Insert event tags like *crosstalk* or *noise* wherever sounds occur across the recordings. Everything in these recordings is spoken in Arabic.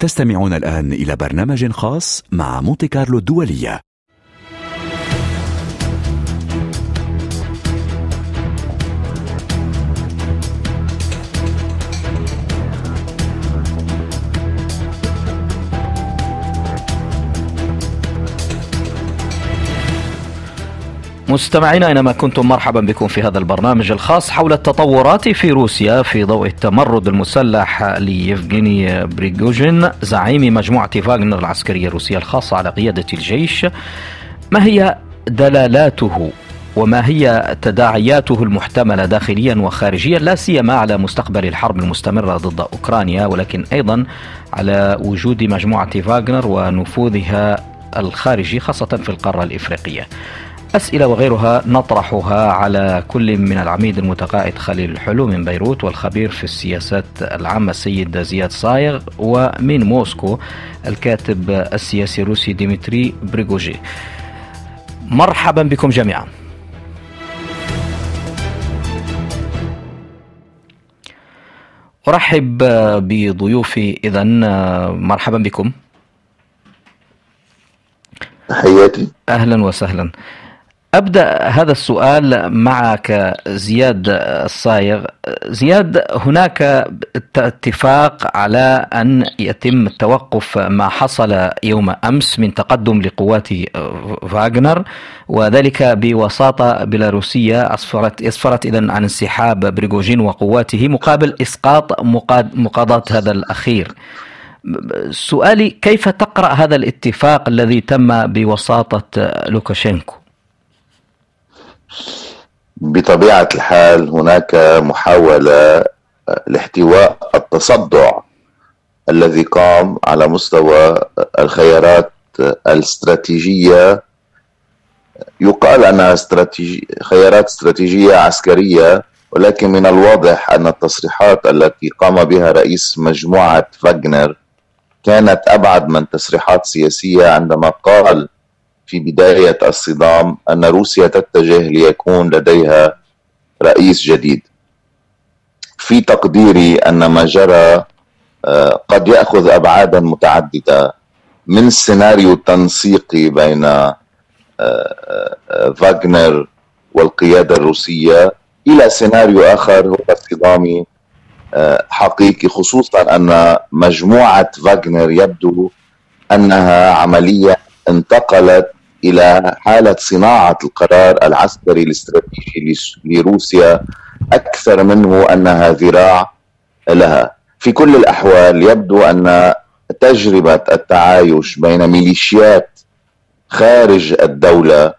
تستمعون الآن إلى برنامج خاص مع مونتي كارلو الدولية. مستمعينا أينما كنتم مرحبا بكم في هذا البرنامج الخاص حول التطورات في روسيا في ضوء التمرد المسلح ليفغيني بريغوجين زعيم مجموعة فاغنر العسكرية الروسية الخاصة على قيادة الجيش ما هي دلالاته وما هي تداعياته المحتملة داخليا وخارجيا لا سيما على مستقبل الحرب المستمرة ضد أوكرانيا ولكن أيضا على وجود مجموعة فاغنر ونفوذها الخارجي خاصة في القارة الإفريقية. أسئلة وغيرها نطرحها على كل من العميد المتقاعد خليل الحلو من بيروت والخبير في السياسات العامة السيد زياد صايغ ومن موسكو الكاتب السياسي الروسي ديمتري بريجع. مرحبا بكم جميعا. أرحب بضيوفي إذا مرحبا بكم. تحياتي. أهلا وسهلا. أبدأ هذا السؤال معك زياد الصايغ. زياد هناك اتفاق على أن يتم توقف ما حصل يوم أمس من تقدم لقوات فاغنر وذلك بوساطة بيلاروسية أسفرت, أسفرت إذن عن انسحاب بريغوجين وقواته مقابل إسقاط مقاضاة هذا الأخير. سؤالي كيف تقرأ هذا الاتفاق الذي تم بوساطة لوكاشينكو بطبيعة الحال هناك محاولة لاحتواء التصدع الذي قام على مستوى الخيارات الاستراتيجية. يقال أنها استراتيجي خيارات استراتيجية عسكرية ولكن من الواضح أن التصريحات التي قام بها رئيس مجموعة فاغنر كانت أبعد من تصريحات سياسية عندما قال في بداية الصدام أن روسيا تتجه ليكون لديها رئيس جديد. في تقديري أن ما جرى آه، قد يأخذ أبعادا متعددة من سيناريو تنسيقي بين آه، آه، فاغنر والقيادة الروسية إلى سيناريو آخر هو صدامي حقيقي خصوصا أن مجموعة فاغنر يبدو أنها عملية انتقلت إلى حالة صناعة القرار العسكري الاستراتيجي لروسيا أكثر منه أنها ذراع لها. في كل الأحوال يبدو أن تجربة التعايش بين ميليشيات خارج الدولة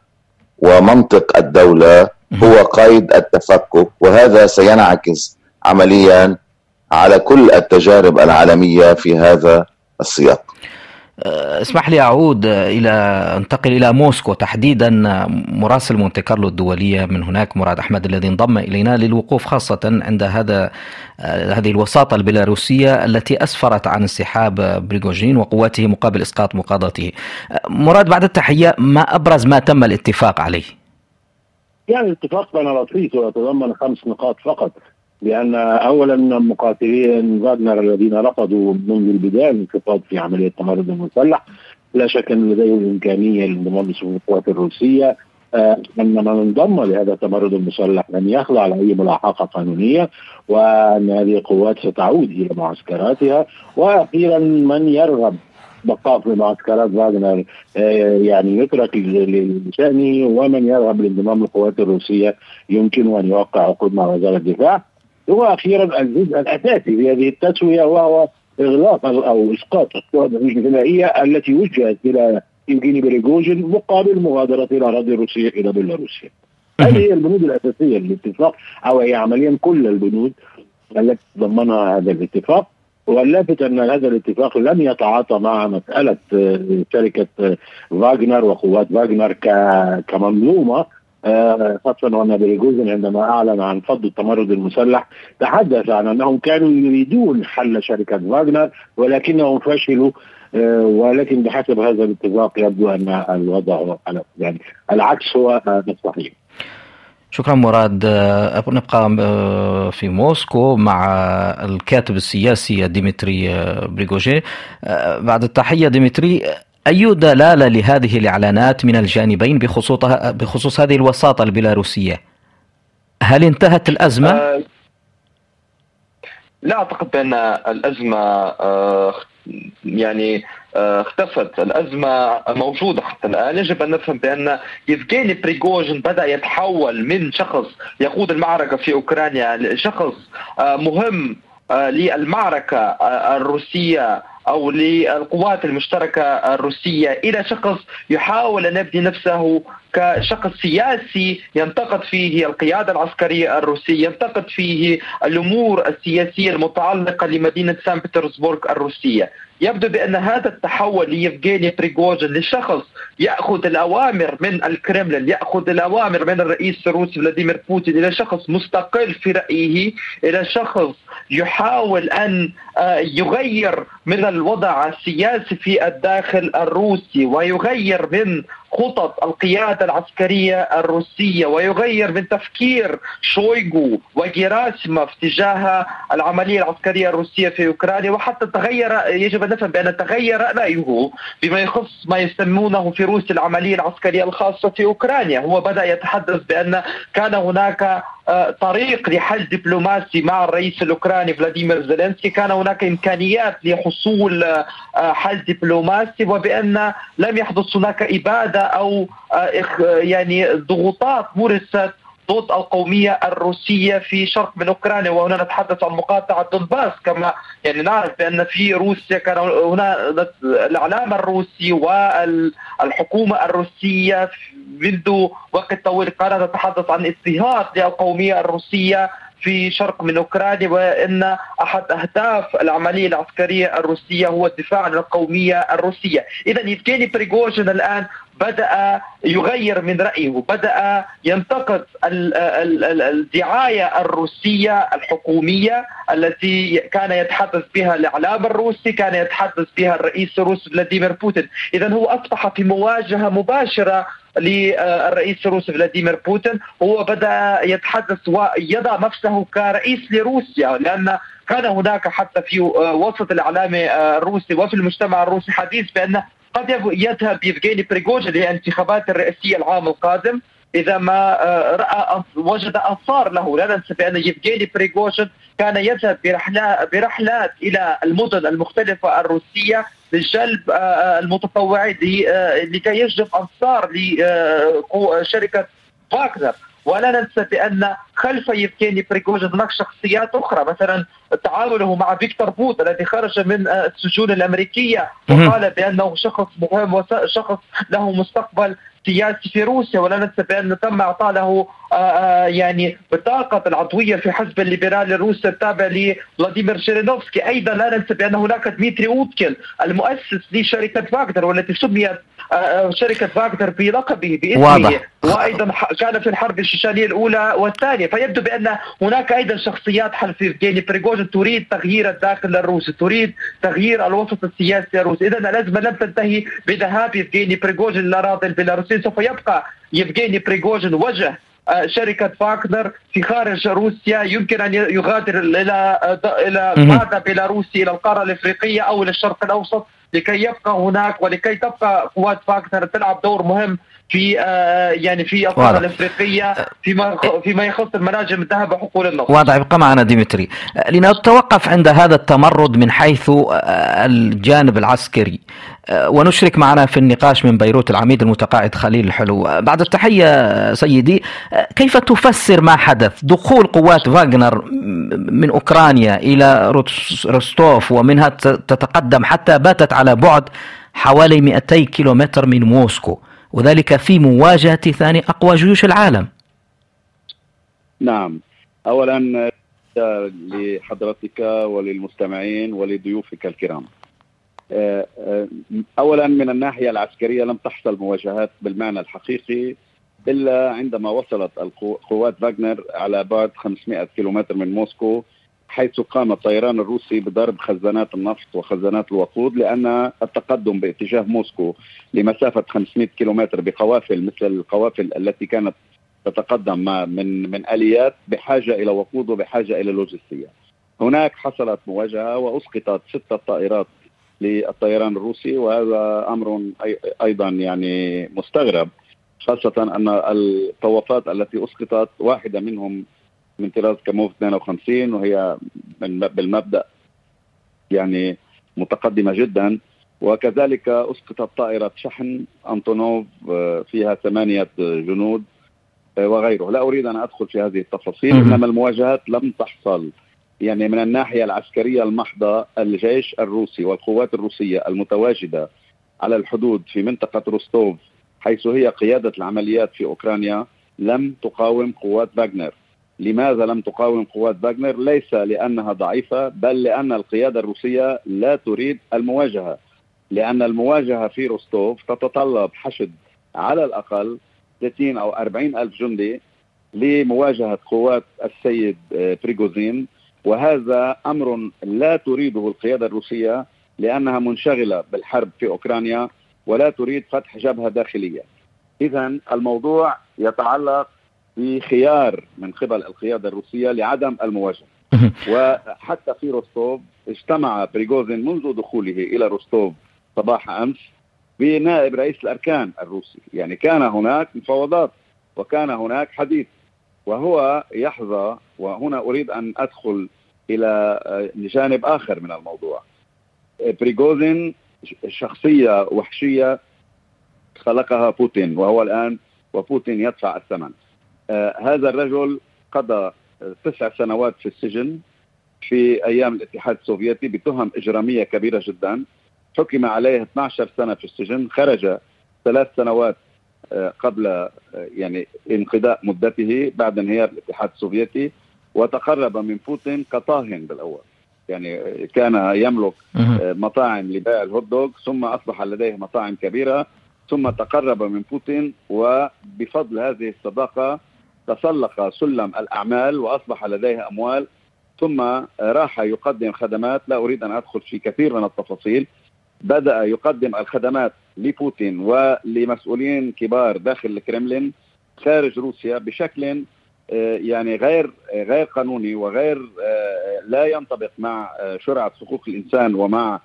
ومنطق الدولة هو قيد التفكك وهذا سينعكس عمليا على كل التجارب العالمية في هذا السياق. آه، اسمح لي أعود إلى أنتقل إلى موسكو تحديدا مراسل مونتي كارلو الدولية من هناك مراد أحمد الذي انضم إلينا للوقوف خاصة عند هذا آه، هذه الوساطة البيلاروسية التي أسفرت عن انسحاب بريغوجين وقواته مقابل إسقاط مقاضاته. آه، مراد بعد التحية ما أبرز ما تم الاتفاق عليه؟ يعني الاتفاق كان لطيف ويتضمن خمس نقاط فقط لأن اولا مقاتلين فاغنر الذين رفضوا منذ البداية الانخفاض في عملية التمرد المسلح لا شك أن لديهم الإمكانية للانضمام للقوات الروسية. آه، أن من انضم لهذا التمرد المسلح لن يخضع لأي ملاحقة قانونية وأن هذه القوات ستعود إلى معسكراتها. وأخيرا من يرغب بقاء في معسكرات فاغنر آه، يعني يترك لشأنه ومن يرغب للانضمام للقوات الروسية يمكنه أن يوقع عقود مع وزارة الدفاع. وأخيرا الجزء الأساسي في هذه التسوية وهو إغلاق أو إسقاط القوات الغذائيه التي وجهت إلى يمكن بريغوجين مقابل مغادرة الأراضي الروسية إلى بيلاروسيا. هذه هي البنود الأساسية للاتفاق أو هي عمليا كل البنود التي ضمنها هذا الاتفاق. واللافت أن هذا الاتفاق لم يتعاطى مع مسألة آه، شركة آه، فاغنر وقوات فاغنر كمنظومة. آه، خاصة وأن بريغوجين عندما أعلن عن فض التمرد المسلح تحدث عن أنهم كانوا يريدون حل شركة فاغنر ولكنهم فشلوا آه، ولكن بحسب هذا الاتفاق يبدو أن الوضع يعني العكس هو الصحيح. شكرا مراد. آه، نبقى آه، في موسكو مع الكاتب السياسي ديمتري آه، بريجع بعد التحية ديمتري أي دلالة لهذه الإعلانات من الجانبين بخصوص هذه الوساطة البيلاروسية؟ هل انتهت الأزمة؟ لا أعتقد بأن الأزمة يعني آه، اختفت الأزمة موجودة حتى الآن يجب أن نفهم بأن يفغيني بريغوجين بدأ يتحول من شخص يقود المعركة في أوكرانيا لشخص آه، مهم آه، للمعركة الروسية أو للقوات المشتركة الروسية إلى شخص يحاول أن يبني نفسه كشخص سياسي ينتقد فيه القيادة العسكرية الروسية، ينتقد فيه الأمور السياسية المتعلقة لمدينة سان بطرسبورغ الروسية، يبدو بأن هذا التحول ليفغيني بريغوجين لشخص يأخذ الأوامر من الكرملين، يأخذ الأوامر من الرئيس الروسي فلاديمير بوتين إلى شخص مستقل في رأيه، إلى شخص يحاول أن آه، يغير من الوضع السياسي في الداخل الروسي ويغير من خطط القيادة العسكرية الروسية ويغير من تفكير شويغو وجيراسيموف تجاه العملية العسكرية الروسية في أوكرانيا وحتى تغير يجب أن نفهم بأن تغير رأيه بما يخص ما يسمونه في روسيا العملية العسكرية الخاصة في أوكرانيا. هو بدأ يتحدث بأن كان هناك طريق لحل دبلوماسي مع الرئيس الأوكراني فلاديمير زيلينسكي. كان هناك إمكانيات لحصول آه، حل دبلوماسي وبأن لم يحدث هناك إبادة أو آه، يعني ضغوطات مورست ضد القومية الروسية في شرق من أوكرانيا وهنا نتحدث عن مقاطعة دونباس كما يعني نعرف بأن في روسيا كان هنا الإعلام الروسي والحكومة الروسية منذ وقت طويل كانت تتحدث عن اضطهاد للقومية الروسية في شرق من أوكرانيا وإن أحد أهداف العملية العسكرية الروسية هو الدفاع عن القومية الروسية، اذا يفكيني بريغوجين الآن بدأ يغير من رأيه بدأ ينتقد الدعاية الروسية الحكومية التي كان يتحدث بها الإعلام الروسي كان يتحدث بها الرئيس الروسي فلاديمير بوتين. اذا هو أصبح في مواجهة مباشرة للرئيس الروسي فلاديمير بوتين هو بدأ يتحدث ويضع نفسه كرئيس لروسيا لأن كان هناك حتى في وسط الإعلام الروسي وفي المجتمع الروسي حديث بأن قد يذهب يفغيني بريغوجين للانتخابات الرئاسيه العام القادم. إذا ما آه، رأى وجد أنصار له. لا ننسى بأن يفغيني بريغوجين كان يذهب برحلات برحلات إلى المدن المختلفة الروسية لجلب آه، آه، المتطوعين لكي يجلب أنصار لشركه فاغنر ولا ننسى بأن خلف يفغيني بريغوجين هناك شخصيات أخرى مثلا تعامله مع فيكتور بوت الذي خرج من السجون الأمريكية وقال بأنه شخص مهم وشخص له مستقبل سياسي في روسيا ولا ننسى بان تم اعطاء له آه، آه، يعني بطاقه العضوية في حزب الليبرالي الروسي التابع لفلاديمير جيرينوفسكي. أيضا لا ننسى بان هناك دميتري اوتكن المؤسس لشركة فاغنر والتي سميت شركة فاغنر بلقبه باسمه. واضح. وأيضا كان في الحرب الشيشانيه الأولى والثانية. فيبدو بأن هناك أيضا شخصيات خلف يفغيني بريغوجين تريد تغيير الداخل الروسي تريد تغيير الوسط السياسي الروسي. اذا الازمه لم تنتهي بذهاب يفغيني بريغوجين الاراضي البيلاروسيه سوف يبقى يفغيني بريغوجين وجه آه، شركة فاغنر في خارج روسيا. يمكن أن يغادر إلى إلى بعد بيلاروسي إلى القارة الإفريقية أو إلى الشرق الأوسط. لكي يبقى هناك ولكي تبقى قوات فاغنر تلعب دور مهم في آه يعني في القاره الإفريقية فيما فيما يخص المناجم الذهب وحقول النفط. واضح ابقى معنا ديمتري. لنتوقف عند هذا التمرد من حيث آه، الجانب العسكري. آه، ونشرك معنا في النقاش من بيروت العميد المتقاعد خليل الحلو بعد التحية سيدي آه، كيف تفسر ما حدث دخول قوات فاغنر من أوكرانيا إلى روستوف ومنها تتقدم حتى باتت على بعد حوالي 200 كيلومتر من موسكو وذلك في مواجهة ثاني أقوى جيوش العالم. نعم. أولا لحضرتك وللمستمعين ولضيوفك الكرام. آه، آه، اولا من الناحية العسكرية لم تحصل مواجهات بالمعنى الحقيقي إلا عندما وصلت قوات فاغنر على بعد 500 كيلومتر من موسكو حيث قام الطيران الروسي بضرب خزانات النفط وخزانات الوقود لأن التقدم باتجاه موسكو لمسافة 500 كيلومتر بقوافل مثل القوافل التي كانت تتقدم من من آليات بحاجة إلى وقود وبحاجة إلى لوجستيه. هناك حصلت مواجهة وأسقطت ستة طائرات للطيران الروسي وهذا أمر أيضا يعني مستغرب خاصة أن الطوافات التي أسقطت واحدة منهم من طراز كاموف 52 وهي من بالمبدأ يعني متقدمة جدا. وكذلك أسقطت طائرة شحن أنطونوف آه، فيها ثمانية جنود آه، وغيره. لا أريد أن أدخل في هذه التفاصيل إنما المواجهات لم تحصل يعني من الناحية العسكرية المحضة الجيش الروسي والقوات الروسية المتواجدة على الحدود في منطقة روستوف حيث هي قيادة العمليات في أوكرانيا لم تقاوم قوات فاغنر لماذا لم تقاوم قوات فاغنر ليس لأنها ضعيفة بل لأن القيادة الروسية لا تريد المواجهة. لأن المواجهة في روستوف تتطلب حشد على الأقل 30 أو 40 ألف جندي لمواجهة قوات السيد آه، بريغوزين. وهذا أمر لا تريده القيادة الروسية لأنها منشغلة بالحرب في أوكرانيا ولا تريد فتح جبهة داخلية. إذا الموضوع يتعلق بخيار من قبل القيادة الروسية لعدم المواجهة. وحتى في روستوف اجتمع بريغوزين منذ دخوله إلى روستوف صباح أمس بنائب رئيس الأركان الروسي. يعني كان هناك مفاوضات وكان هناك حديث. وهو يحظى وهنا أريد أن أدخل إلى جانب آخر من الموضوع. بريغوزين شخصية وحشية خلقها بوتين وهو الآن وبوتين يدفع الثمن. آه هذا الرجل قضى تسع سنوات في السجن في أيام الاتحاد السوفيتي بتهم إجرامية كبيرة جدا. حكم عليه 12 سنة في السجن. خرج ثلاث سنوات آه قبل آه يعني انقضاء مدته بعد انهيار الاتحاد السوفيتي وتقرب من بوتين كطاهن بالأول. يعني كان يملك آه، مطاعم لبيع الهوت دوغ ثم أصبح لديه مطاعم كبيرة ثم تقرب من بوتين. وبفضل هذه الصداقة تسلق سلم الأعمال وأصبح لديه أموال ثم راح يقدم خدمات. لا أريد أن أدخل في كثير من التفاصيل. بدأ يقدم الخدمات لبوتين ولمسؤولين كبار داخل الكرملين خارج روسيا بشكل آه، يعني غير آه، غير قانوني وغير آه، لا ينطبق مع شرعة حقوق الإنسان ومع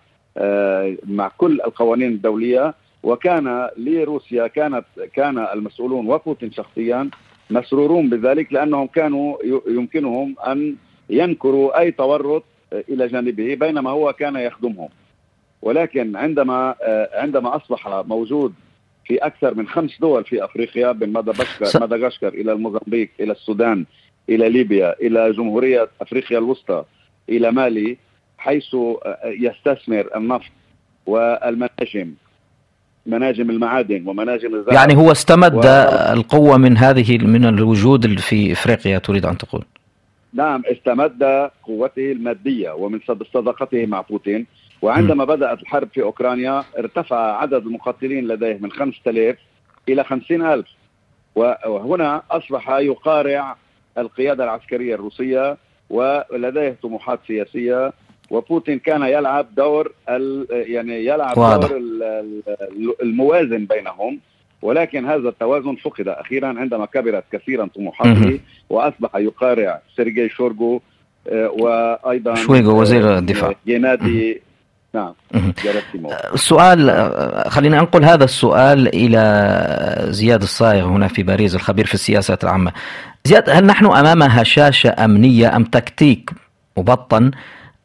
مع كل القوانين الدولية. وكان لروسيا كانت كان المسؤولون وبوتين شخصيا مسرورون بذلك لأنهم كانوا يمكنهم أن ينكروا أي تورط إلى جانبه بينما هو كان يخدمهم. ولكن عندما عندما أصبح موجود في أكثر من خمس دول في أفريقيا من مدغشقر مدغشقر إلى الموزمبيق إلى السودان إلى ليبيا إلى جمهورية أفريقيا الوسطى إلى مالي حيث يستثمر النفط والمناجم. مناجم المعادن ومناجم الذهب. يعني هو استمد و... القوة من هذه من الوجود في إفريقيا تريد أن تقول؟ نعم استمد قوته المادية ومن صداقته مع بوتين. وعندما بدأت الحرب في أوكرانيا ارتفع عدد المقاتلين لديه من 5000 إلى 50000 وهنا أصبح يقارع القيادة العسكرية الروسية ولديه طموحات سياسية وبوتين كان يلعب دور يعني يلعب واضح. دور الموازن بينهم ولكن هذا التوازن فقد أخيرا عندما كبرت كثيرا طموحاته وأصبح يقارع سيرجي شورغو آه، وأيضا شويغو وزير الدفاع. جينادي. نعم السؤال خلينا أنقل هذا السؤال إلى زياد الصايغ هنا في باريس الخبير في السياسات العامة. زياد هل نحن أمام هشاشة أمنية أم تكتيك مبطن؟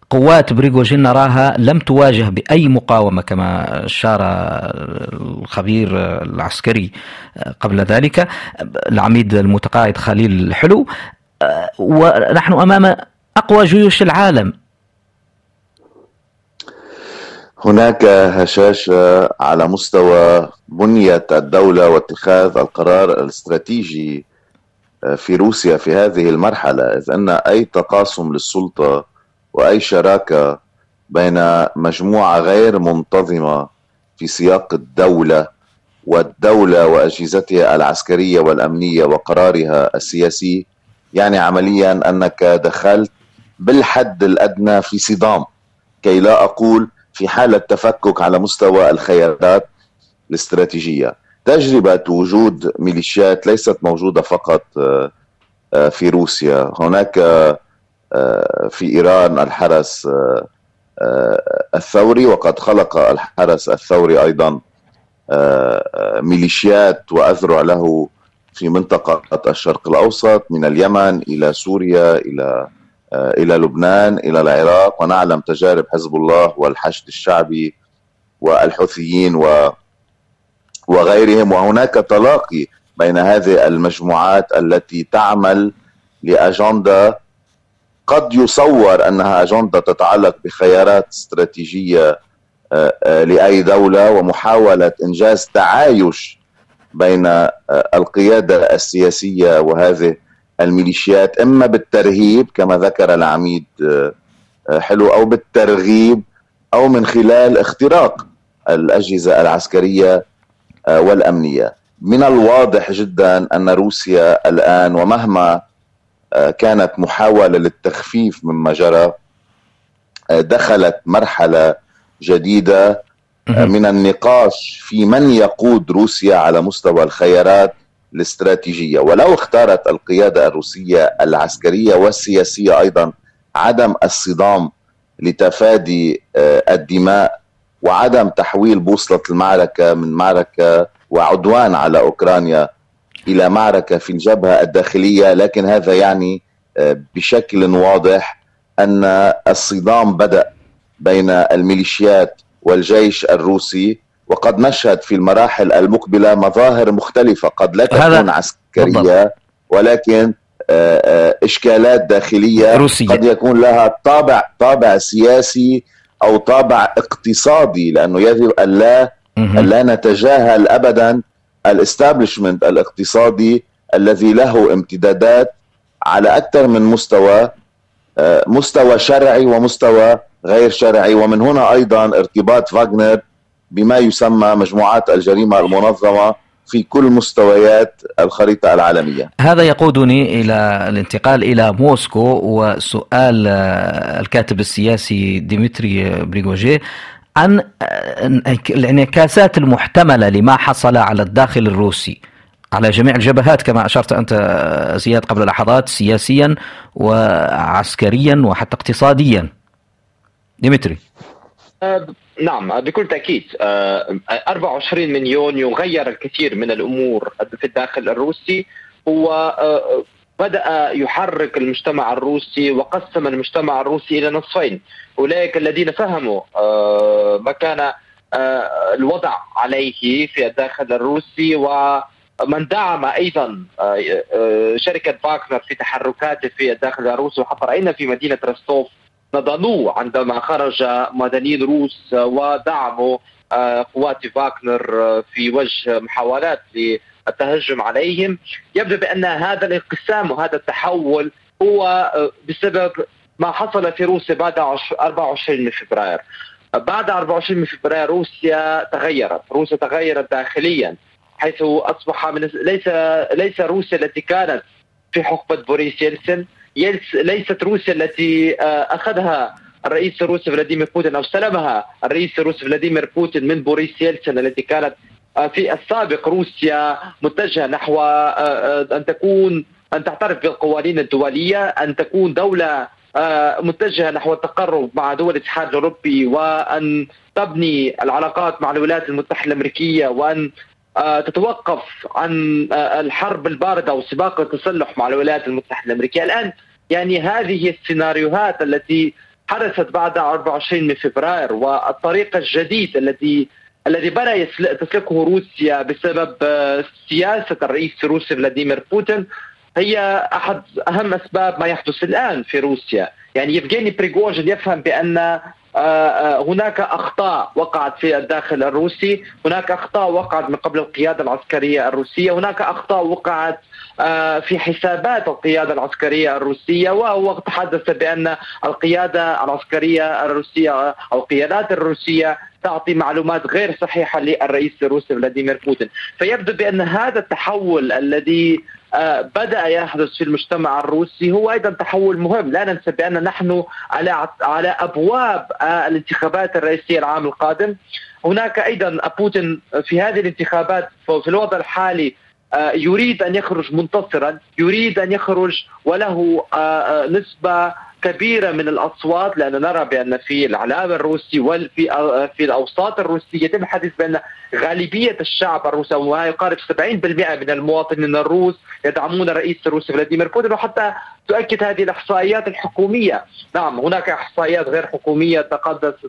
قوات بريغوجين نراها لم تواجه بأي مقاومة كما اشار الخبير العسكري قبل ذلك العميد المتقاعد خليل الحلو ونحن أمام أقوى جيوش العالم. هناك هشاشة على مستوى بنية الدولة واتخاذ القرار الاستراتيجي في روسيا في هذه المرحلة إذ أن أي تقاسم للسلطة وأي شراكة بين مجموعة غير منتظمة في سياق الدولة والدولة وأجهزتها العسكرية والأمنية وقرارها السياسي يعني عمليا أنك دخلت بالحد الأدنى في صدام. كي لا أقول في حالة تفكك على مستوى الخيارات الاستراتيجية. تجربة وجود ميليشيات ليست موجودة فقط في روسيا. هناك في إيران الحرس الثوري وقد خلق الحرس الثوري أيضا ميليشيات وأذرع له في منطقة الشرق الأوسط من اليمن إلى سوريا إلى إلى لبنان إلى العراق ونعلم تجارب حزب الله والحشد الشعبي والحوثيين و وغيرهم. وهناك تلاقي بين هذه المجموعات التي تعمل لأجندة قد يصور أنها أجندة تتعلق بخيارات استراتيجية آه، آه، لأي دولة ومحاولة إنجاز تعايش بين آه، القيادة السياسية وهذه الميليشيات إما بالترهيب كما ذكر العميد حلو أو بالترغيب أو من خلال اختراق الأجهزة العسكرية والأمنية. من الواضح جدا أن روسيا الآن ومهما كانت محاولة للتخفيف مما جرى دخلت مرحلة جديدة من النقاش في من يقود روسيا على مستوى الخيارات الاستراتيجية. ولو اختارت القيادة الروسية العسكرية والسياسية أيضا عدم الصدام لتفادي آه، الدماء وعدم تحويل بوصلة المعركة من معركة وعدوان على أوكرانيا إلى معركة في الجبهة الداخلية لكن هذا يعني آه، بشكل واضح أن الصدام بدأ بين الميليشيات والجيش الروسي وقد نشهد في المراحل المقبلة مظاهر مختلفة قد لا تكون عسكرية ولكن آه، آه، إشكالات داخلية روسية. قد يكون لها طابع طابع سياسي أو طابع اقتصادي لأنه يجب أن لا نتجاهل ابدا ال establishment الاقتصادي الذي له امتدادات على أكثر من مستوى آه، مستوى شرعي ومستوى غير شرعي. ومن هنا أيضا ارتباط فاغنر بما يسمى مجموعات الجريمة المنظمة في كل مستويات الخريطة العالمية. هذا يقودني إلى الانتقال إلى موسكو وسؤال آه، الكاتب السياسي ديمتري بريجع عن الانعكاسات المحتملة لما حصل على الداخل الروسي. على جميع الجبهات كما أشرت أنت زياد قبل لحظات سياسيا وعسكريا وحتى اقتصاديا. ديمتري. أه، نعم بكل تأكيد. 24 أه، من يونيو غير الكثير من الأمور في الداخل الروسي. هو أه، بدأ يحرك المجتمع الروسي وقسم المجتمع الروسي إلى نصفين. أولئك الذين فهموا آه، ما كان آه، الوضع عليه في الداخل الروسي ومن دعم أيضا آه، شركة باكنر في تحركاته في الداخل الروسي. وحتى راينا في مدينة رستوف؟ نضلوا عندما خرج مدنيين روس ودعموا قوات فاكنر في وجه محاولات التهجم عليهم. يبدو بأن هذا الانقسام وهذا التحول هو بسبب ما حصل في روسيا بعد 24 من فبراير. بعد 24 من فبراير روسيا تغيرت. روسيا تغيرت داخليا حيث أصبح من ليس ليس روسيا التي كانت في حقبة بوريس يلتسن. ليست روسيا التي آه، أخذها الرئيس الروسي فلاديمير بوتين أو استلمها الرئيس الروسي فلاديمير بوتين من بوريس يلتسن التي كانت آه، في السابق روسيا متجهة نحو آه، أن تكون أن تعترف بالقوانين الدولية أن تكون دولة آه، متجهة نحو التقرب مع دول الاتحاد الأوروبي وأن تبني العلاقات مع الولايات المتحدة الأمريكية وأن آه، تتوقف عن آه، الحرب الباردة وسباق التسلح مع الولايات المتحدة الأمريكية. الآن يعني هذه السيناريوهات التي حدثت بعد 24 من فبراير والطريق الجديد الذي الذي بدأ تسلكه روسيا بسبب سياسة الرئيس الروسي فلاديمير بوتين هي أحد أهم أسباب ما يحدث الآن في روسيا. يعني يفغيني بريغوجين يفهم بأن آه، آه، هناك أخطاء وقعت في الداخل الروسي، هناك أخطاء وقعت من قبل القيادة العسكرية الروسية، هناك أخطاء وقعت آه، في حسابات القيادة العسكرية الروسية وهو تحدث بأن القيادة العسكرية الروسية أو القيادات الروسية تعطي معلومات غير صحيحة للرئيس الروسي فلاديمير بوتين. فيبدو بأن هذا التحول الذي آه، بدأ يحدث في المجتمع الروسي هو أيضا تحول مهم. لا ننسى بأن نحن على على أبواب آه، الانتخابات الرئيسية العام القادم. هناك أيضا بوتين في هذه الانتخابات في الوضع الحالي آه، يريد أن يخرج منتصرا يريد أن يخرج وله نسبة كبيرة من الأصوات لأن نرى بأن في الإعلام الروسي وفي في الأوساط الروسية يتم الحديث بأن غالبية الشعب الروسي وما يقارب 70% من المواطنين الروس يدعمون الرئيس الروسي فلاديمير بوتين وحتى تؤكد هذه الإحصائيات الحكومية. نعم هناك إحصائيات غير حكومية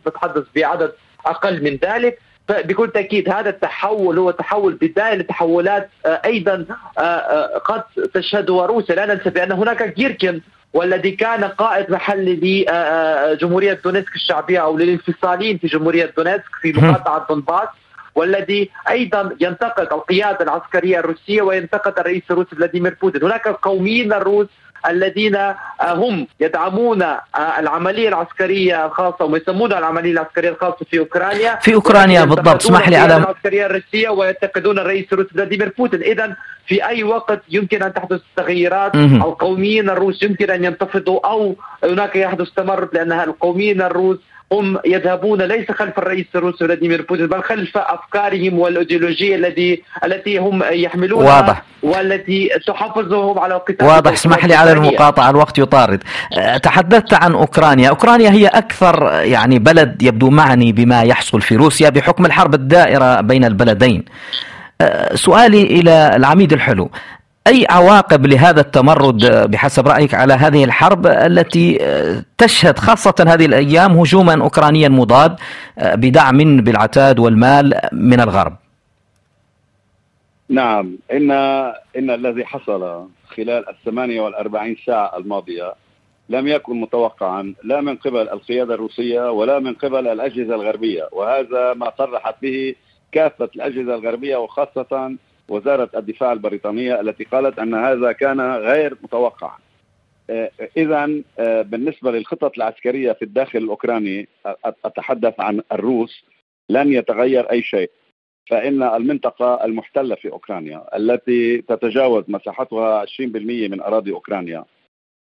تتحدث بعدد أقل من ذلك. بكل تأكيد هذا التحول هو تحول بدايه لتحولات آه، أيضا آه، آه، قد تشهدها روسيا. لا ننسى بأن هناك جيركين والذي كان قائد محلي لجمهورية دونيتسك الشعبية أو للانفصاليين في جمهورية دونيتسك في مقاطعة دونباس والذي أيضا ينتقد القيادة العسكرية الروسية وينتقد الرئيس الروسي فلاديمير بوتين، هناك القوميين الروس الذين آه، هم يدعمون آه، العملية العسكرية الخاصة ويسمونها العملية العسكرية الخاصة في أوكرانيا. في أوكرانيا بالضبط. اسمح لي على العسكرية الروسية وينتقدون الرئيس الروسي فلاديمير بوتين. إذا في أي وقت يمكن أن تحدث تغييرات القوميين الروس يمكن أن ينتفضوا أو هناك يحدث تمرد لأن القوميين الروس هم يذهبون ليس خلف الرئيس الروسي فلاديمير بوتين بل خلف أفكارهم والإيديولوجية التي التي هم يحملونها واضح. والتي تحفزهم على القتال واضح. اسمح لي على المقاطعة الوقت يطارد. أه، تحدثت عن أوكرانيا. أوكرانيا هي أكثر يعني بلد يبدو معني بما يحصل في روسيا بحكم الحرب الدائرة بين البلدين. أه، سؤالي إلى العميد الحلو. أي عواقب لهذا التمرد بحسب رأيك على هذه الحرب التي تشهد خاصة هذه الأيام هجوما أوكرانيا مضاد بدعم بالعتاد والمال من الغرب؟ نعم إن إن الذي حصل خلال الثمانية والأربعين ساعة الماضية لم يكن متوقعا لا من قبل القيادة الروسية ولا من قبل الأجهزة الغربية وهذا ما صرحت به كافة الأجهزة الغربية وخاصة وزارة الدفاع البريطانية التي قالت أن هذا كان غير متوقع. آه، إذا آه، بالنسبة للخطط العسكرية في الداخل الأوكراني أتحدث عن الروس لن يتغير أي شيء. فإن المنطقة المحتلة في أوكرانيا التي تتجاوز مساحتها 20% من أراضي أوكرانيا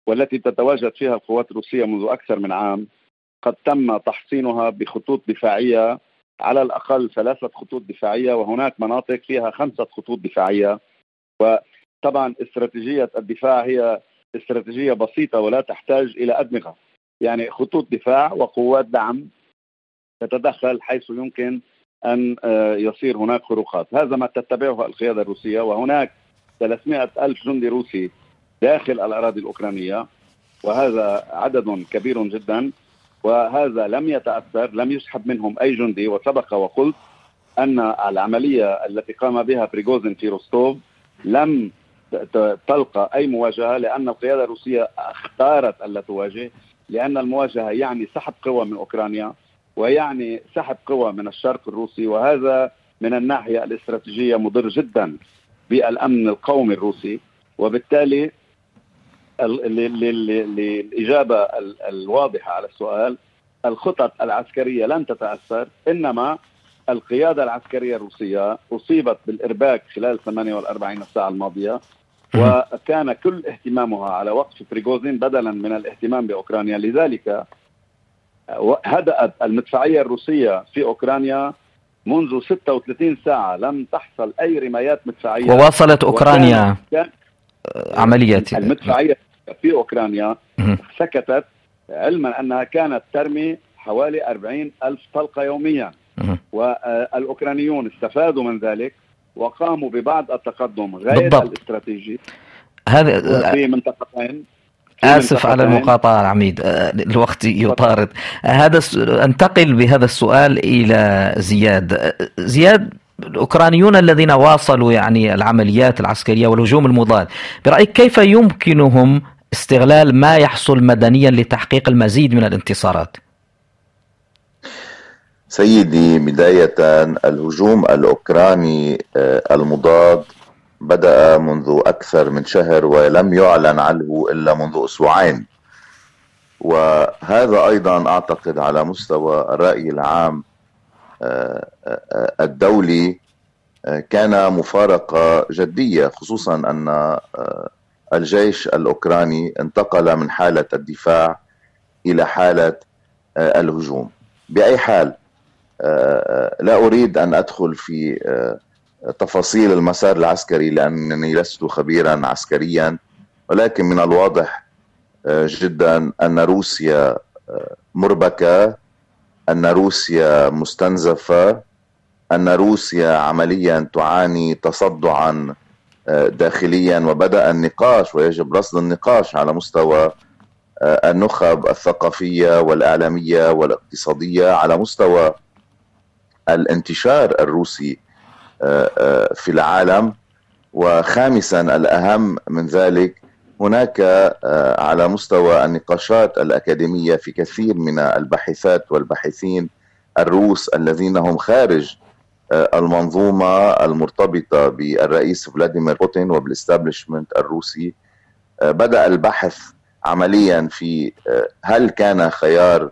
والتي تتواجد فيها القوات الروسية منذ أكثر من عام قد تم تحصينها بخطوط دفاعية على الأقل ثلاثة خطوط دفاعية وهناك مناطق فيها خمسة خطوط دفاعية. وطبعا استراتيجية الدفاع هي استراتيجية بسيطة ولا تحتاج إلى أدمغة. يعني خطوط دفاع وقوات دعم تتدخل حيث يمكن أن آه، يصير هناك خروقات. هذا ما تتبعه القيادة الروسية وهناك 300 ألف جندي روسي داخل الأراضي الأوكرانية. وهذا عدد كبير جدا. وهذا لم يتأثر لم يسحب منهم أي جندي وسبق وقلت أن العملية التي قام بها بريغوزين في روستوف لم تلقى أي مواجهة لأن القيادة الروسية اختارت الا تواجه لأن المواجهة يعني سحب قوى من أوكرانيا ويعني سحب قوى من الشرق الروسي وهذا من الناحية الاستراتيجية مضر جدا بالأمن القومي الروسي وبالتالي للإجابة الواضحة على السؤال الخطط العسكرية لن تتأثر إنما القيادة العسكرية الروسية أصيبت بالإرباك خلال 48 ساعة الماضية وكان كل اهتمامها على وقف بريغوزين بدلا من الاهتمام بأوكرانيا. لذلك هدأت المدفعية الروسية في أوكرانيا منذ 36 ساعة لم تحصل أي رمايات مدفعية. وواصلت أوكرانيا عمليات المدفعية في أوكرانيا سكتت علما أنها كانت ترمي حوالي 40 ألف طلقة يوميا. والأوكرانيون استفادوا من ذلك وقاموا ببعض التقدم غير بالضبط. الاستراتيجي. هذا في منطقتين. آسف على المقاطعة العميد. آه، الوقت يطارد. هذا أنتقل بهذا السؤال إلى زياد. آه، زياد الأوكرانيون الذين واصلوا يعني العمليات العسكرية والهجوم المضاد برأيك كيف يمكنهم استغلال ما يحصل مدنيا لتحقيق المزيد من الانتصارات. سيدي بداية الهجوم الأوكراني آه، المضاد بدأ منذ أكثر من شهر ولم يعلن عنه إلا منذ أسبوعين. وهذا أيضا أعتقد على مستوى الرأي العام الدولي كان مفارقة جدية خصوصا أن الجيش الأوكراني انتقل من حالة الدفاع إلى حالة الهجوم. بأي حال لا أريد أن أدخل في تفاصيل المسار العسكري لأنني لست خبيرا عسكريا ولكن من الواضح جدا أن روسيا مربكة أن روسيا مستنزفة أن روسيا عمليا تعاني تصدعا داخليا وبدأ النقاش ويجب رصد النقاش على مستوى النخب الثقافية والإعلامية والاقتصادية على مستوى الانتشار الروسي في العالم. وخامسا الأهم من ذلك هناك على مستوى النقاشات الأكاديمية في كثير من الباحثات والباحثين الروس الذين هم خارج المنظومة المرتبطة بالرئيس فلاديمير بوتين وبالإستابليشمنت الروسي بدأ البحث عمليا في هل كان خيار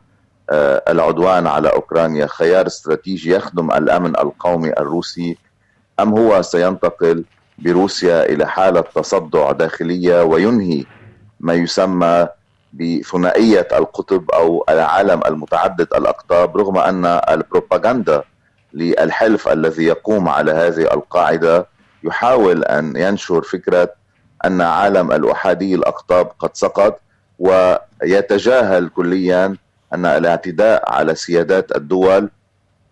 العدوان على أوكرانيا خيار استراتيجي يخدم الأمن القومي الروسي أم هو سينتقل بروسيا إلى حالة تصدع داخلية وينهي ما يسمى بثنائية القطب أو العالم المتعدد الأقطاب رغم أن البروباغندا للحلف الذي يقوم على هذه القاعدة يحاول أن ينشر فكرة أن عالم الأحادي الأقطاب قد سقط ويتجاهل كليا أن الاعتداء على سيادات الدول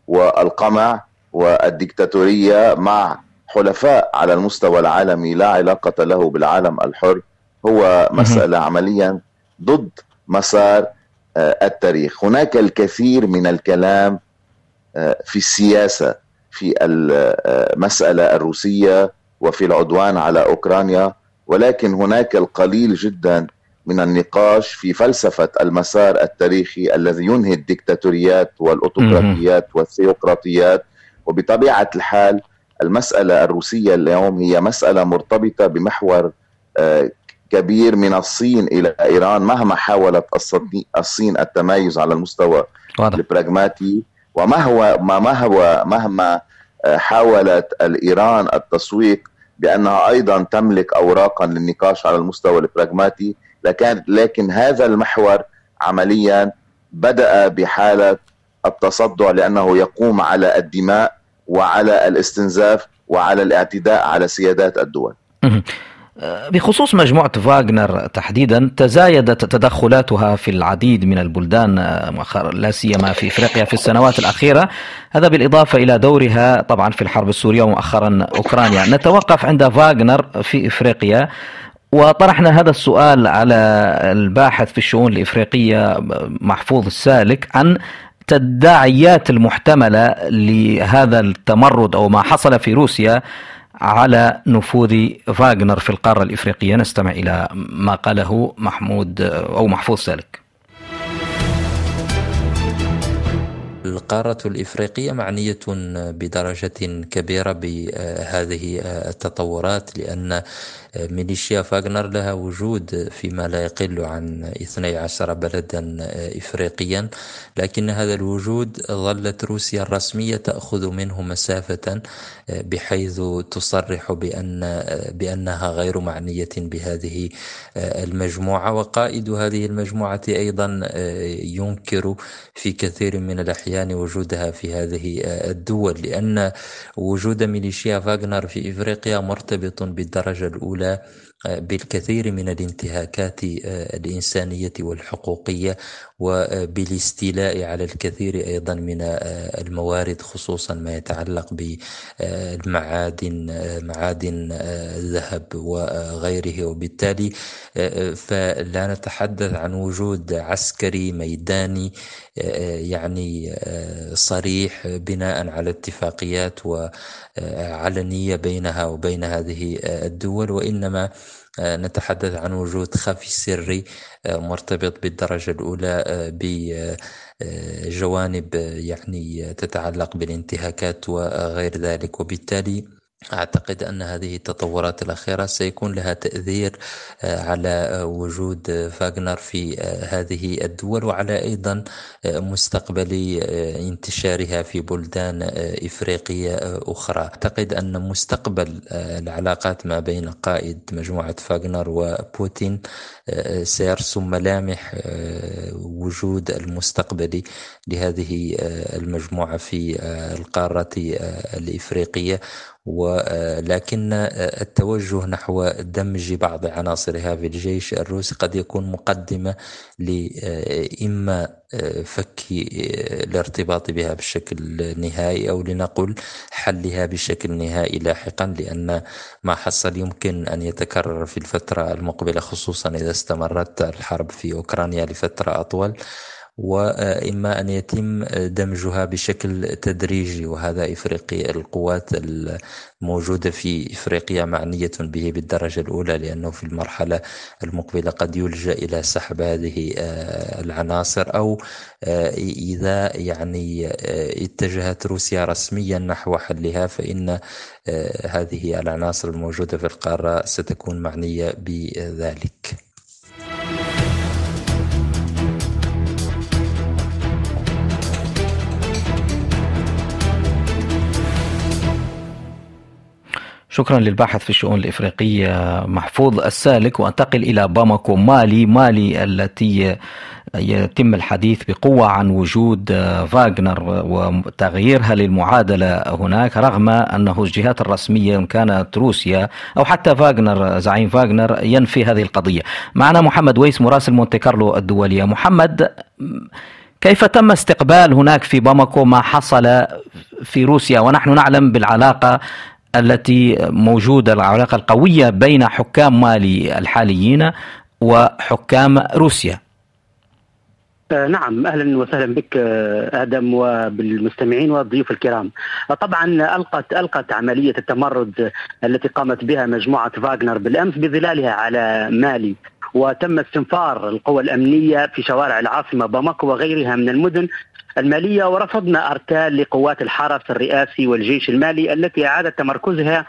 والقمع والديكتاتورية مع حلفاء على المستوى العالمي لا علاقة له بالعالم الحر. هو مسألة عمليا ضد مسار التاريخ. هناك الكثير من الكلام في السياسة في المسألة الروسية وفي العدوان على أوكرانيا. ولكن هناك القليل جدا من النقاش في فلسفة المسار التاريخي الذي ينهي الدكتاتوريات والأوتوقراطيات والثيوقراطيات. وبطبيعة الحال المسألة الروسية اليوم هي مسألة مرتبطة بمحور كبير من الصين إلى إيران. مهما حاولت الصين التمايز على المستوى واضح. البراغماتي وما هو ما هو مهما حاولت الإيران التسويق بأنها أيضا تملك اوراقا للنقاش على المستوى البراغماتي لكن لكن هذا المحور عمليا بدأ بحالة التصدع لأنه يقوم على الدماء وعلى الاستنزاف وعلى الاعتداء على سيادات الدول. *laughs* بخصوص مجموعة فاغنر تحديدا تزايدت تدخلاتها في العديد من البلدان لا سيما في إفريقيا في السنوات الأخيرة. هذا بالإضافة إلى دورها طبعا في الحرب السورية ومؤخرا أوكرانيا. نتوقف عند فاغنر في إفريقيا. وطرحنا هذا السؤال على الباحث في الشؤون الإفريقية محفوظ السالك عن التداعيات المحتملة لهذا التمرد أو ما حصل في روسيا على نفوذ فاغنر في القارة الإفريقية. نستمع إلى ما قاله محمود أو محفوظ سالك. القارة الإفريقية معنية بدرجة كبيرة بهذه التطورات لأن ميليشيا فاغنر لها وجود فيما لا يقل عن 12 بلدا إفريقيا. لكن هذا الوجود ظلت روسيا الرسمية تأخذ منه مسافة بحيث تصرح بأن بأنها غير معنية بهذه المجموعة. وقائد هذه المجموعة أيضا ينكر في كثير من الأحيان وجودها في هذه الدول. لأن وجود ميليشيا فاغنر في إفريقيا مرتبط بالدرجة الأولى there. بالكثير من الانتهاكات الإنسانية والحقوقية وبالاستيلاء على الكثير أيضا من الموارد خصوصا ما يتعلق بالمعادن معادن الذهب وغيره. وبالتالي فلا نتحدث عن وجود عسكري ميداني يعني صريح بناء على اتفاقيات وعلنية بينها وبين هذه الدول. وإنما نتحدث عن وجود خفي سري مرتبط بالدرجة الأولى بجوانب يعني تتعلق بالانتهاكات وغير ذلك. وبالتالي أعتقد أن هذه التطورات الأخيرة سيكون لها تأثير آه، على وجود فاغنر في آه، هذه الدول وعلى أيضا آه، مستقبل انتشارها في بلدان إفريقية أخرى. أعتقد أن مستقبل العلاقات ما بين قائد مجموعة فاغنر وبوتين سيرسم ملامح وجود المستقبلي لهذه المجموعة في القارة الإفريقية. ولكن التوجه نحو دمج بعض عناصرها في الجيش الروسي قد يكون مقدمة لإما فك الارتباط بها بشكل نهائي أو لنقل حلها بشكل نهائي لاحقا لأن ما حصل يمكن أن يتكرر في الفترة المقبلة خصوصا إذا استمرت الحرب في أوكرانيا لفترة أطول. وإما أن يتم دمجها بشكل تدريجي وهذا إفريقيا القوات الموجودة في إفريقيا معنية به بالدرجة الأولى لأنه في المرحلة المقبلة قد يلجأ إلى سحب هذه آه، العناصر أو آه، إذا يعني آه، اتجهت روسيا رسميا نحو حلها فإن هذه العناصر الموجودة في القارة ستكون معنية بذلك. شكرا للباحث في الشؤون الإفريقية محفوظ السالك وأنتقل إلى باماكو مالي مالي التي يتم الحديث بقوة عن وجود فاغنر وتغييرها للمعادلة هناك رغم أنه الجهات الرسمية إن كانت روسيا أو حتى فاغنر زعيم فاغنر ينفي هذه القضية. معنا محمد ويس مراسل مونتي كارلو الدولية. محمد كيف تم استقبال هناك في باماكو ما حصل في روسيا؟ ونحن نعلم بالعلاقة التي موجودة العلاقة القوية بين حكام مالي الحاليين وحكام روسيا. آه، نعم. أهلا وسهلا بك آه، آدم وبالمستمعين والضيوف الكرام. آه، طبعا ألقت ألقت عملية التمرد التي قامت بها مجموعة فاغنر بالأمس بظلالها على مالي. وتم استنفار القوى الأمنية في شوارع العاصمة باماكو وغيرها من المدن المالية ورفضنا أرتال لقوات الحرس الرئاسي والجيش المالي التي أعادت تمركزها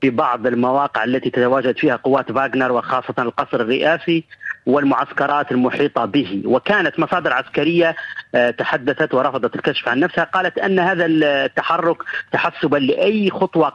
في بعض المواقع التي تتواجد فيها قوات فاغنر وخاصة القصر الرئاسي. والمعسكرات المحيطة به. وكانت مصادر عسكرية آه، تحدثت ورفضت الكشف عن نفسها قالت أن هذا التحرك تحسبا لأي خطوة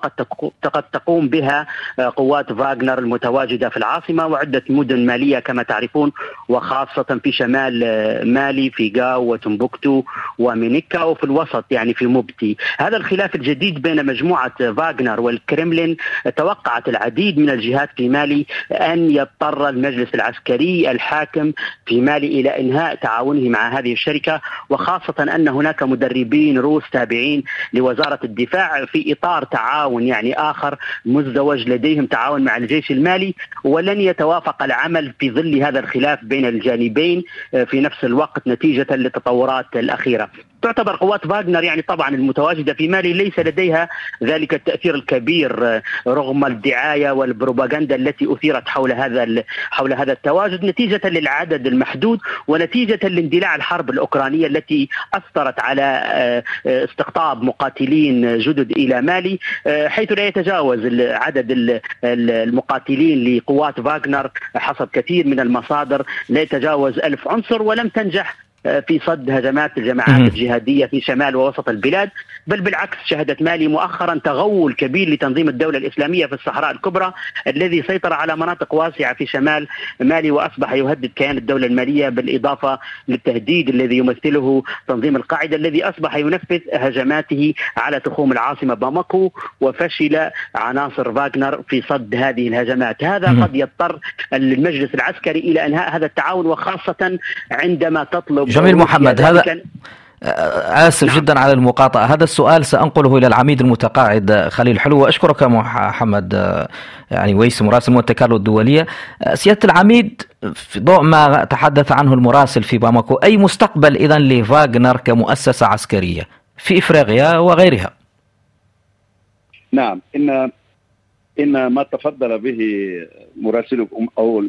قد تقوم بها آه، قوات فاغنر المتواجدة في العاصمة وعدة مدن مالية كما تعرفون وخاصة في شمال آه، مالي في غاو وتمبوكتو ومينيكا وفي الوسط يعني في موبتي. هذا الخلاف الجديد بين مجموعة فاغنر والكرملين توقعت العديد من الجهات في مالي أن يضطر المجلس العسكري الحاكم في مالي إلى إنهاء تعاونه مع هذه الشركة وخاصة أن هناك مدربين روس تابعين لوزارة الدفاع في إطار تعاون يعني آخر مزدوج لديهم تعاون مع الجيش المالي ولن يتوافق العمل في ظل هذا الخلاف بين الجانبين آه، في نفس الوقت نتيجة للتطورات الأخيرة. تعتبر قوات فاغنر يعني طبعا المتواجدة في مالي ليس لديها ذلك التأثير الكبير آه، رغم الدعاية والبروباغندا التي أثيرت حول هذا حول هذا التواجد نتيجة للعدد المحدود ونتيجة لاندلاع الحرب الأوكرانية التي أثرت على آه، آه، استقطاب مقاتلين جدد إلى مالي حيث لا يتجاوز عدد المقاتلين لقوات فاغنر حسب كثير من المصادر لا يتجاوز ألف عنصر ولم تنجح في صد هجمات الجماعات الجهادية في شمال ووسط البلاد بل بالعكس شهدت مالي مؤخرا تغول كبير لتنظيم الدولة الإسلامية في الصحراء الكبرى الذي سيطر على مناطق واسعة في شمال مالي وأصبح يهدد كيان الدولة المالية بالإضافة للتهديد الذي يمثله تنظيم القاعدة الذي أصبح ينفذ هجماته على تخوم العاصمة باماكو وفشل عناصر فاغنر في صد هذه الهجمات. هذا قد يضطر المجلس العسكري إلى إنهاء هذا التعاون وخاصة عندما تطلب جميل محمد هذا آسف نعم. جدا على المقاطعة. هذا السؤال سأنقله إلى العميد المتقاعد خليل حلو. وأشكرك محمد يعني ويس مراسل مونتي كارلو الدولية. سيادة العميد في ضوء ما تحدث عنه المراسل في باماكو أي مستقبل إذا لفاغنر كمؤسسة عسكرية؟ في إفريقيا وغيرها. نعم إن إن ما تفضل به مراسلكم أو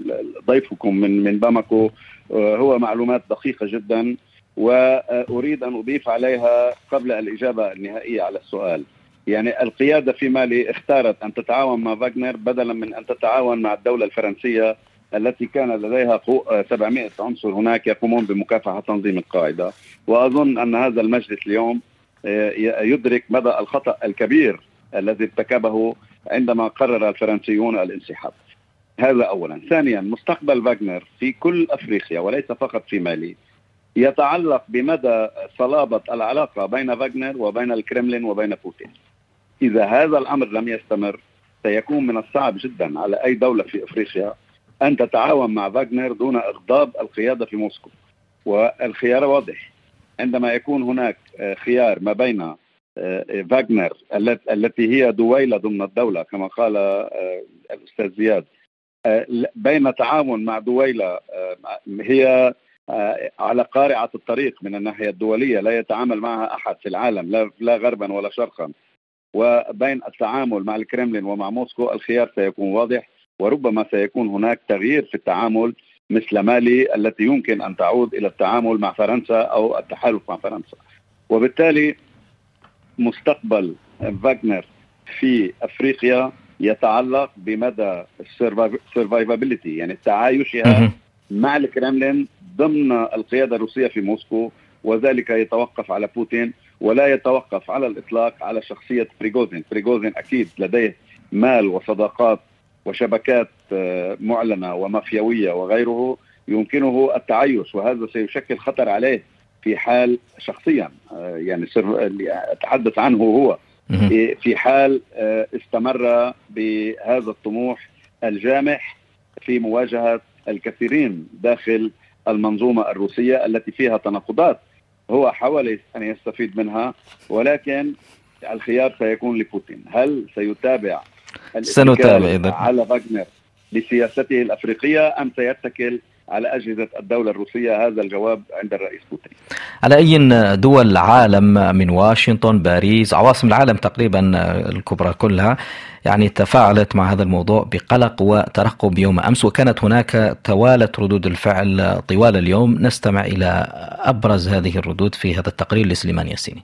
ضيفكم من من باماكو هو معلومات دقيقة جدا وأريد أن أضيف عليها قبل الإجابة النهائية على السؤال. يعني القيادة في مالي اختارت أن تتعاون مع فاغنر بدلا من أن تتعاون مع الدولة الفرنسية التي كان لديها 700 عنصر. هناك يقومون بمكافحة تنظيم القاعدة. وأظن أن هذا المجلس اليوم آه، يدرك مدى الخطأ الكبير الذي ارتكبه عندما قرر الفرنسيون الانسحاب. هذا اولا. ثانيا مستقبل فاغنر في كل أفريقيا وليس فقط في مالي. يتعلق بمدى صلابة العلاقة بين فاغنر وبين الكرملين وبين بوتين. إذا هذا الأمر لم يستمر سيكون من الصعب جدا على أي دولة في أفريقيا أن تتعاون مع فاغنر دون إغضاب القيادة في موسكو. والخيار واضح. عندما يكون هناك خيار ما بين فاغنر التي هي دويلة ضمن الدولة كما قال آه، الأستاذ زياد. آه، بين تعاون مع دويلة هي على قارعة الطريق من الناحية الدولية لا يتعامل معها أحد في العالم لا غربا ولا شرقا. وبين التعامل مع الكرملين ومع موسكو الخيار سيكون واضح وربما سيكون هناك تغيير في التعامل مثل مالي التي يمكن أن تعود إلى التعامل مع فرنسا أو التحالف مع فرنسا. وبالتالي مستقبل فاغنر في أفريقيا يتعلق بمدى ال survivability يعني تعايشها مع الكرملين ضمن القيادة الروسية في موسكو وذلك يتوقف على بوتين ولا يتوقف على الإطلاق على شخصية بريغوجين، بريغوجين أكيد لديه مال وصداقات وشبكات آه، معلنة ومافيوية وغيره يمكنه التعايش وهذا سيشكل خطر عليه في حال شخصيا آه، يعني سر أتحدث عنه هو. في حال آه، استمر بهذا الطموح الجامح في مواجهة الكثيرين داخل المنظومة الروسية التي فيها تناقضات هو حاول أن يستفيد منها ولكن الخيار سيكون لبوتين. هل سيتابع سنتابع على فاغنر لسياسته الأفريقية أم سيتكل على أجهزة الدولة الروسية هذا الجواب عند الرئيس بوتين. على أي دول العالم من واشنطن باريس عواصم العالم تقريبا الكبرى كلها يعني تفاعلت مع هذا الموضوع بقلق وترقب يوم أمس وكانت هناك توالت ردود الفعل طوال اليوم. نستمع إلى أبرز هذه الردود في هذا التقرير لسليمان ياسيني.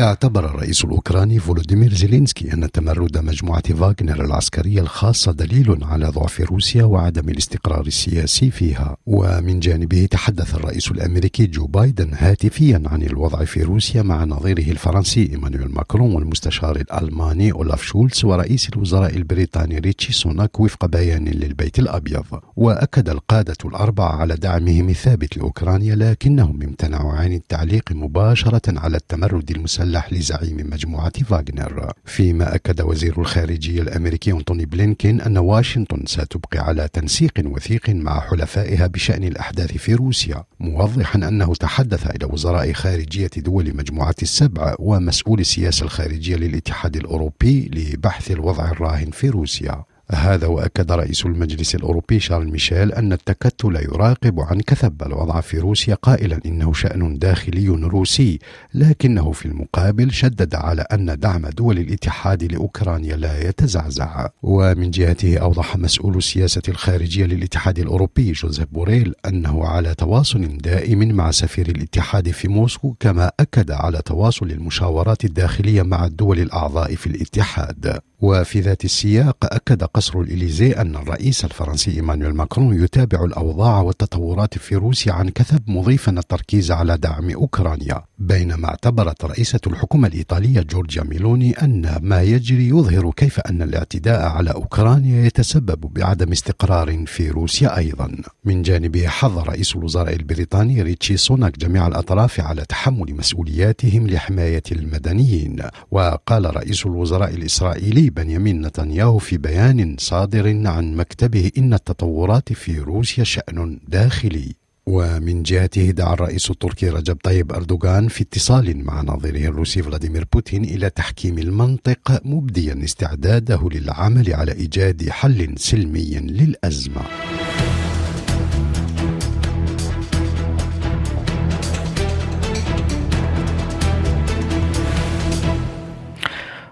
اعتبر الرئيس الأوكراني فولوديمير زيلينسكي أن تمرد مجموعة فاغنر العسكرية الخاصة دليل على ضعف روسيا وعدم الاستقرار السياسي فيها. ومن جانبه تحدث الرئيس الأمريكي جو بايدن هاتفيا عن الوضع في روسيا مع نظيره الفرنسي إيمانويل ماكرون والمستشار الألماني أولاف شولتز ورئيس الوزراء البريطاني ريتشي سوناك وفق بيان للبيت الأبيض. وأكد القادة الأربعة على دعمهم الثابت لأوكرانيا لكنهم امتنعوا عن التعليق مباشرة على التمرد المسلح المسلح لزعيم مجموعة فاغنر فيما أكد وزير الخارجية الأمريكي أنتوني بلينكين أن واشنطن ستبقي على تنسيق وثيق مع حلفائها بشأن الأحداث في روسيا موضحا أنه تحدث إلى وزراء خارجية دول مجموعة السبع ومسؤول السياسة الخارجية للاتحاد الأوروبي لبحث الوضع الراهن في روسيا. هذا وأكد رئيس المجلس الأوروبي شارل ميشيل أن التكتل يراقب عن كثب الوضع في روسيا قائلا إنه شأن داخلي روسي لكنه في المقابل شدد على أن دعم دول الاتحاد لأوكرانيا لا يتزعزع. ومن جهته أوضح مسؤول السياسة الخارجية للاتحاد الأوروبي جوزيف بوريل أنه على تواصل دائم مع سفير الاتحاد في موسكو كما أكد على تواصل المشاورات الداخلية مع الدول الأعضاء في الاتحاد. وفي ذات السياق أكد قصر الإليزيه أن الرئيس الفرنسي إيمانويل ماكرون يتابع الأوضاع والتطورات في روسيا عن كثب مضيفا التركيز على دعم أوكرانيا. بينما اعتبرت رئيسة الحكومة الإيطالية جورجيا ميلوني أن ما يجري يظهر كيف أن الاعتداء على أوكرانيا يتسبب بعدم استقرار في روسيا أيضا. من جانبه حظ رئيس الوزراء البريطاني ريتشي سوناك جميع الأطراف على تحمل مسؤولياتهم لحماية المدنيين. وقال رئيس الوزراء الإسرائيلي بنيامين نتنياهو في بيان صادر عن مكتبه إن التطورات في روسيا شأن داخلي. ومن جهته دعا الرئيس التركي رجب طيب أردوغان في اتصال مع نظيره الروسي فلاديمير بوتين إلى تحكيم المنطق مبديا استعداده للعمل على إيجاد حل سلمي للأزمة.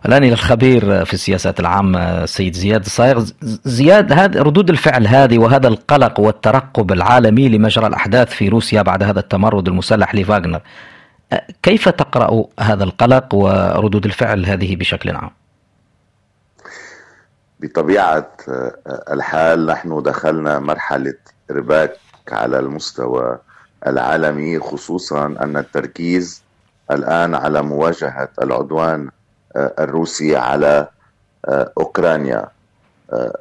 الآن إلى الخبير في السياسات العامة سيد زياد الصايغ زياد هذا ردود الفعل هذه وهذا القلق والترقب العالمي لمجرى الأحداث في روسيا بعد هذا التمرد المسلح لفاغنر كيف تقرأ هذا القلق وردود الفعل هذه بشكل عام؟ بطبيعة الحال نحن دخلنا مرحلة إرباك على المستوى العالمي خصوصا أن التركيز الآن على مواجهة العدوان الروسي على أوكرانيا.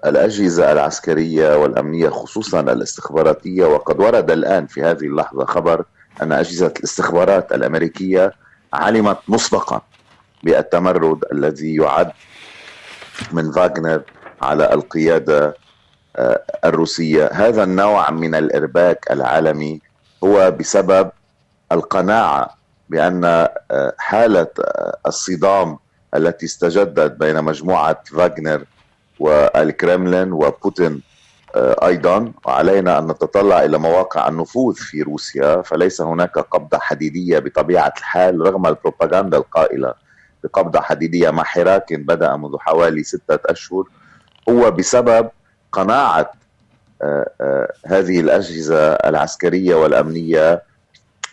الأجهزة العسكرية والأمنية خصوصا الاستخباراتية وقد ورد الآن في هذه اللحظة خبر أن أجهزة الاستخبارات الأمريكية علمت مسبقا بالتمرد الذي يعد من فاغنر على القيادة آه، الروسية. هذا النوع من الإرباك العالمي هو بسبب آه، حالة آه، الصدام التي استجدت بين مجموعة فاغنر والكرملين وبوتين أيضا. وعلينا أن نتطلع إلى مواقع النفوذ في روسيا فليس هناك قبضة حديدية بطبيعة الحال رغم البروباغندا القائلة بقبضة حديدية مع حراك بدأ منذ حوالي ستة أشهر. هو بسبب قناعة آه، آه، هذه الأجهزة العسكرية والأمنية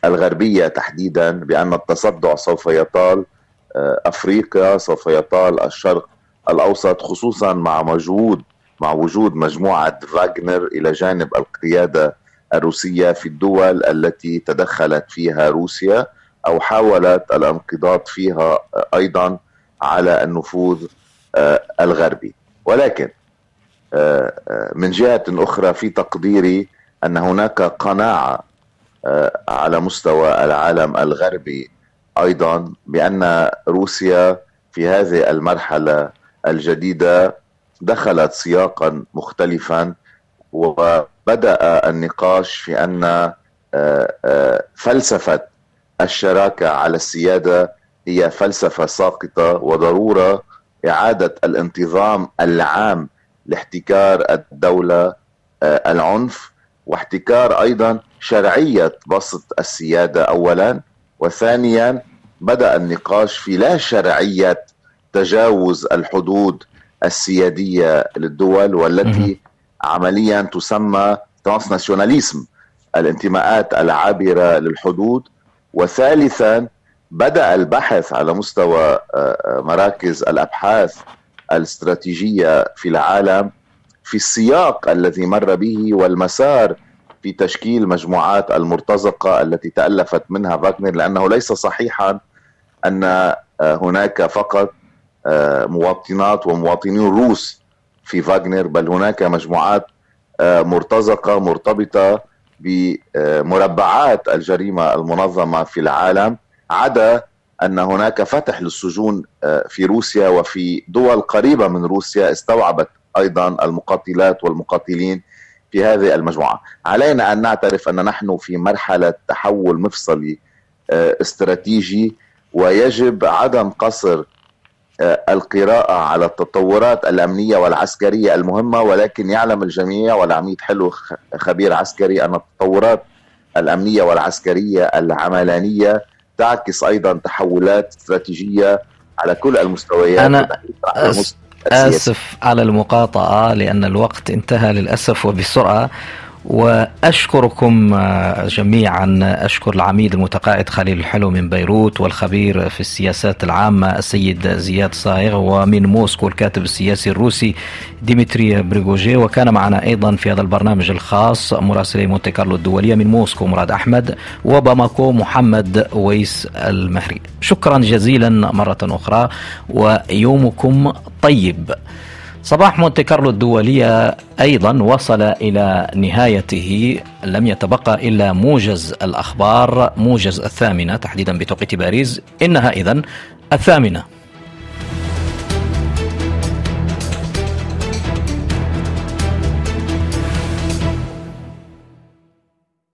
الغربية تحديدا بأن التصدع سوف يطال آه، أفريقيا سوف يطال الشرق الأوسط خصوصا مع مجهود مع وجود مجموعة فاغنر إلى جانب القيادة الروسية في الدول التي تدخلت فيها روسيا أو حاولت الانقضاض فيها أيضا على النفوذ الغربي. ولكن آه، آه، من جهة أخرى في تقديري أن هناك قناعة آه، على مستوى العالم الغربي أيضا بأن روسيا في هذه المرحلة الجديدة دخلت سياقا مختلفا وبدأ النقاش في أن فلسفة الشراكة على السيادة هي فلسفة ساقطة وضرورة إعادة الانتظام العام لاحتكار الدولة آه، العنف واحتكار أيضا شرعية بسط السيادة اولا وثانيا بدأ النقاش في لا شرعية تجاوز الحدود السيادية للدول والتي عمليا تسمى ترانس ناسيوناليزم الانتماءات العابرة للحدود. وثالثا بدأ البحث على مستوى آه، آه، مراكز الأبحاث الاستراتيجية في العالم في السياق الذي مر به والمسار في تشكيل مجموعات المرتزقة التي تألفت منها فاغنر لأنه ليس صحيحا أن آه، هناك فقط آه، مواطنات ومواطنين روس في فاغنر بل هناك مجموعات آه، مرتزقة مرتبطة بمربعات الجريمة المنظمة في العالم عدا أن هناك فتح للسجون في روسيا وفي دول قريبة من روسيا استوعبت أيضا المقاتلات والمقاتلين في هذه المجموعة. علينا أن نعترف أن نحن في مرحلة تحول مفصلي استراتيجي ويجب عدم قصر آه، القراءة على التطورات الأمنية والعسكرية المهمة ولكن يعلم الجميع والعميد حلو خبير عسكري أن التطورات الأمنية والعسكرية العملانية تعكس أيضا تحولات استراتيجية على كل المستويات أنا أسف على المقاطعة لأن الوقت انتهى للأسف وبسرعة. وأشكركم آه، جميعا. أشكر العميد المتقاعد خليل الحلو من بيروت والخبير في السياسات العامة السيد زياد صايغ ومن موسكو الكاتب السياسي الروسي ديمتري بريغوجين. وكان معنا أيضا في هذا البرنامج الخاص مراسلي مونتي كارلو الدولية من موسكو مراد أحمد وباماكو محمد ويس المهري. شكرا جزيلا مرة أخرى ويومكم طيب. صباح مونتي كارلو الدولية أيضا وصل إلى نهايته لم يتبقى إلا موجز الأخبار موجز الثامنة تحديدا بتوقيت باريس إنها إذا الثامنة.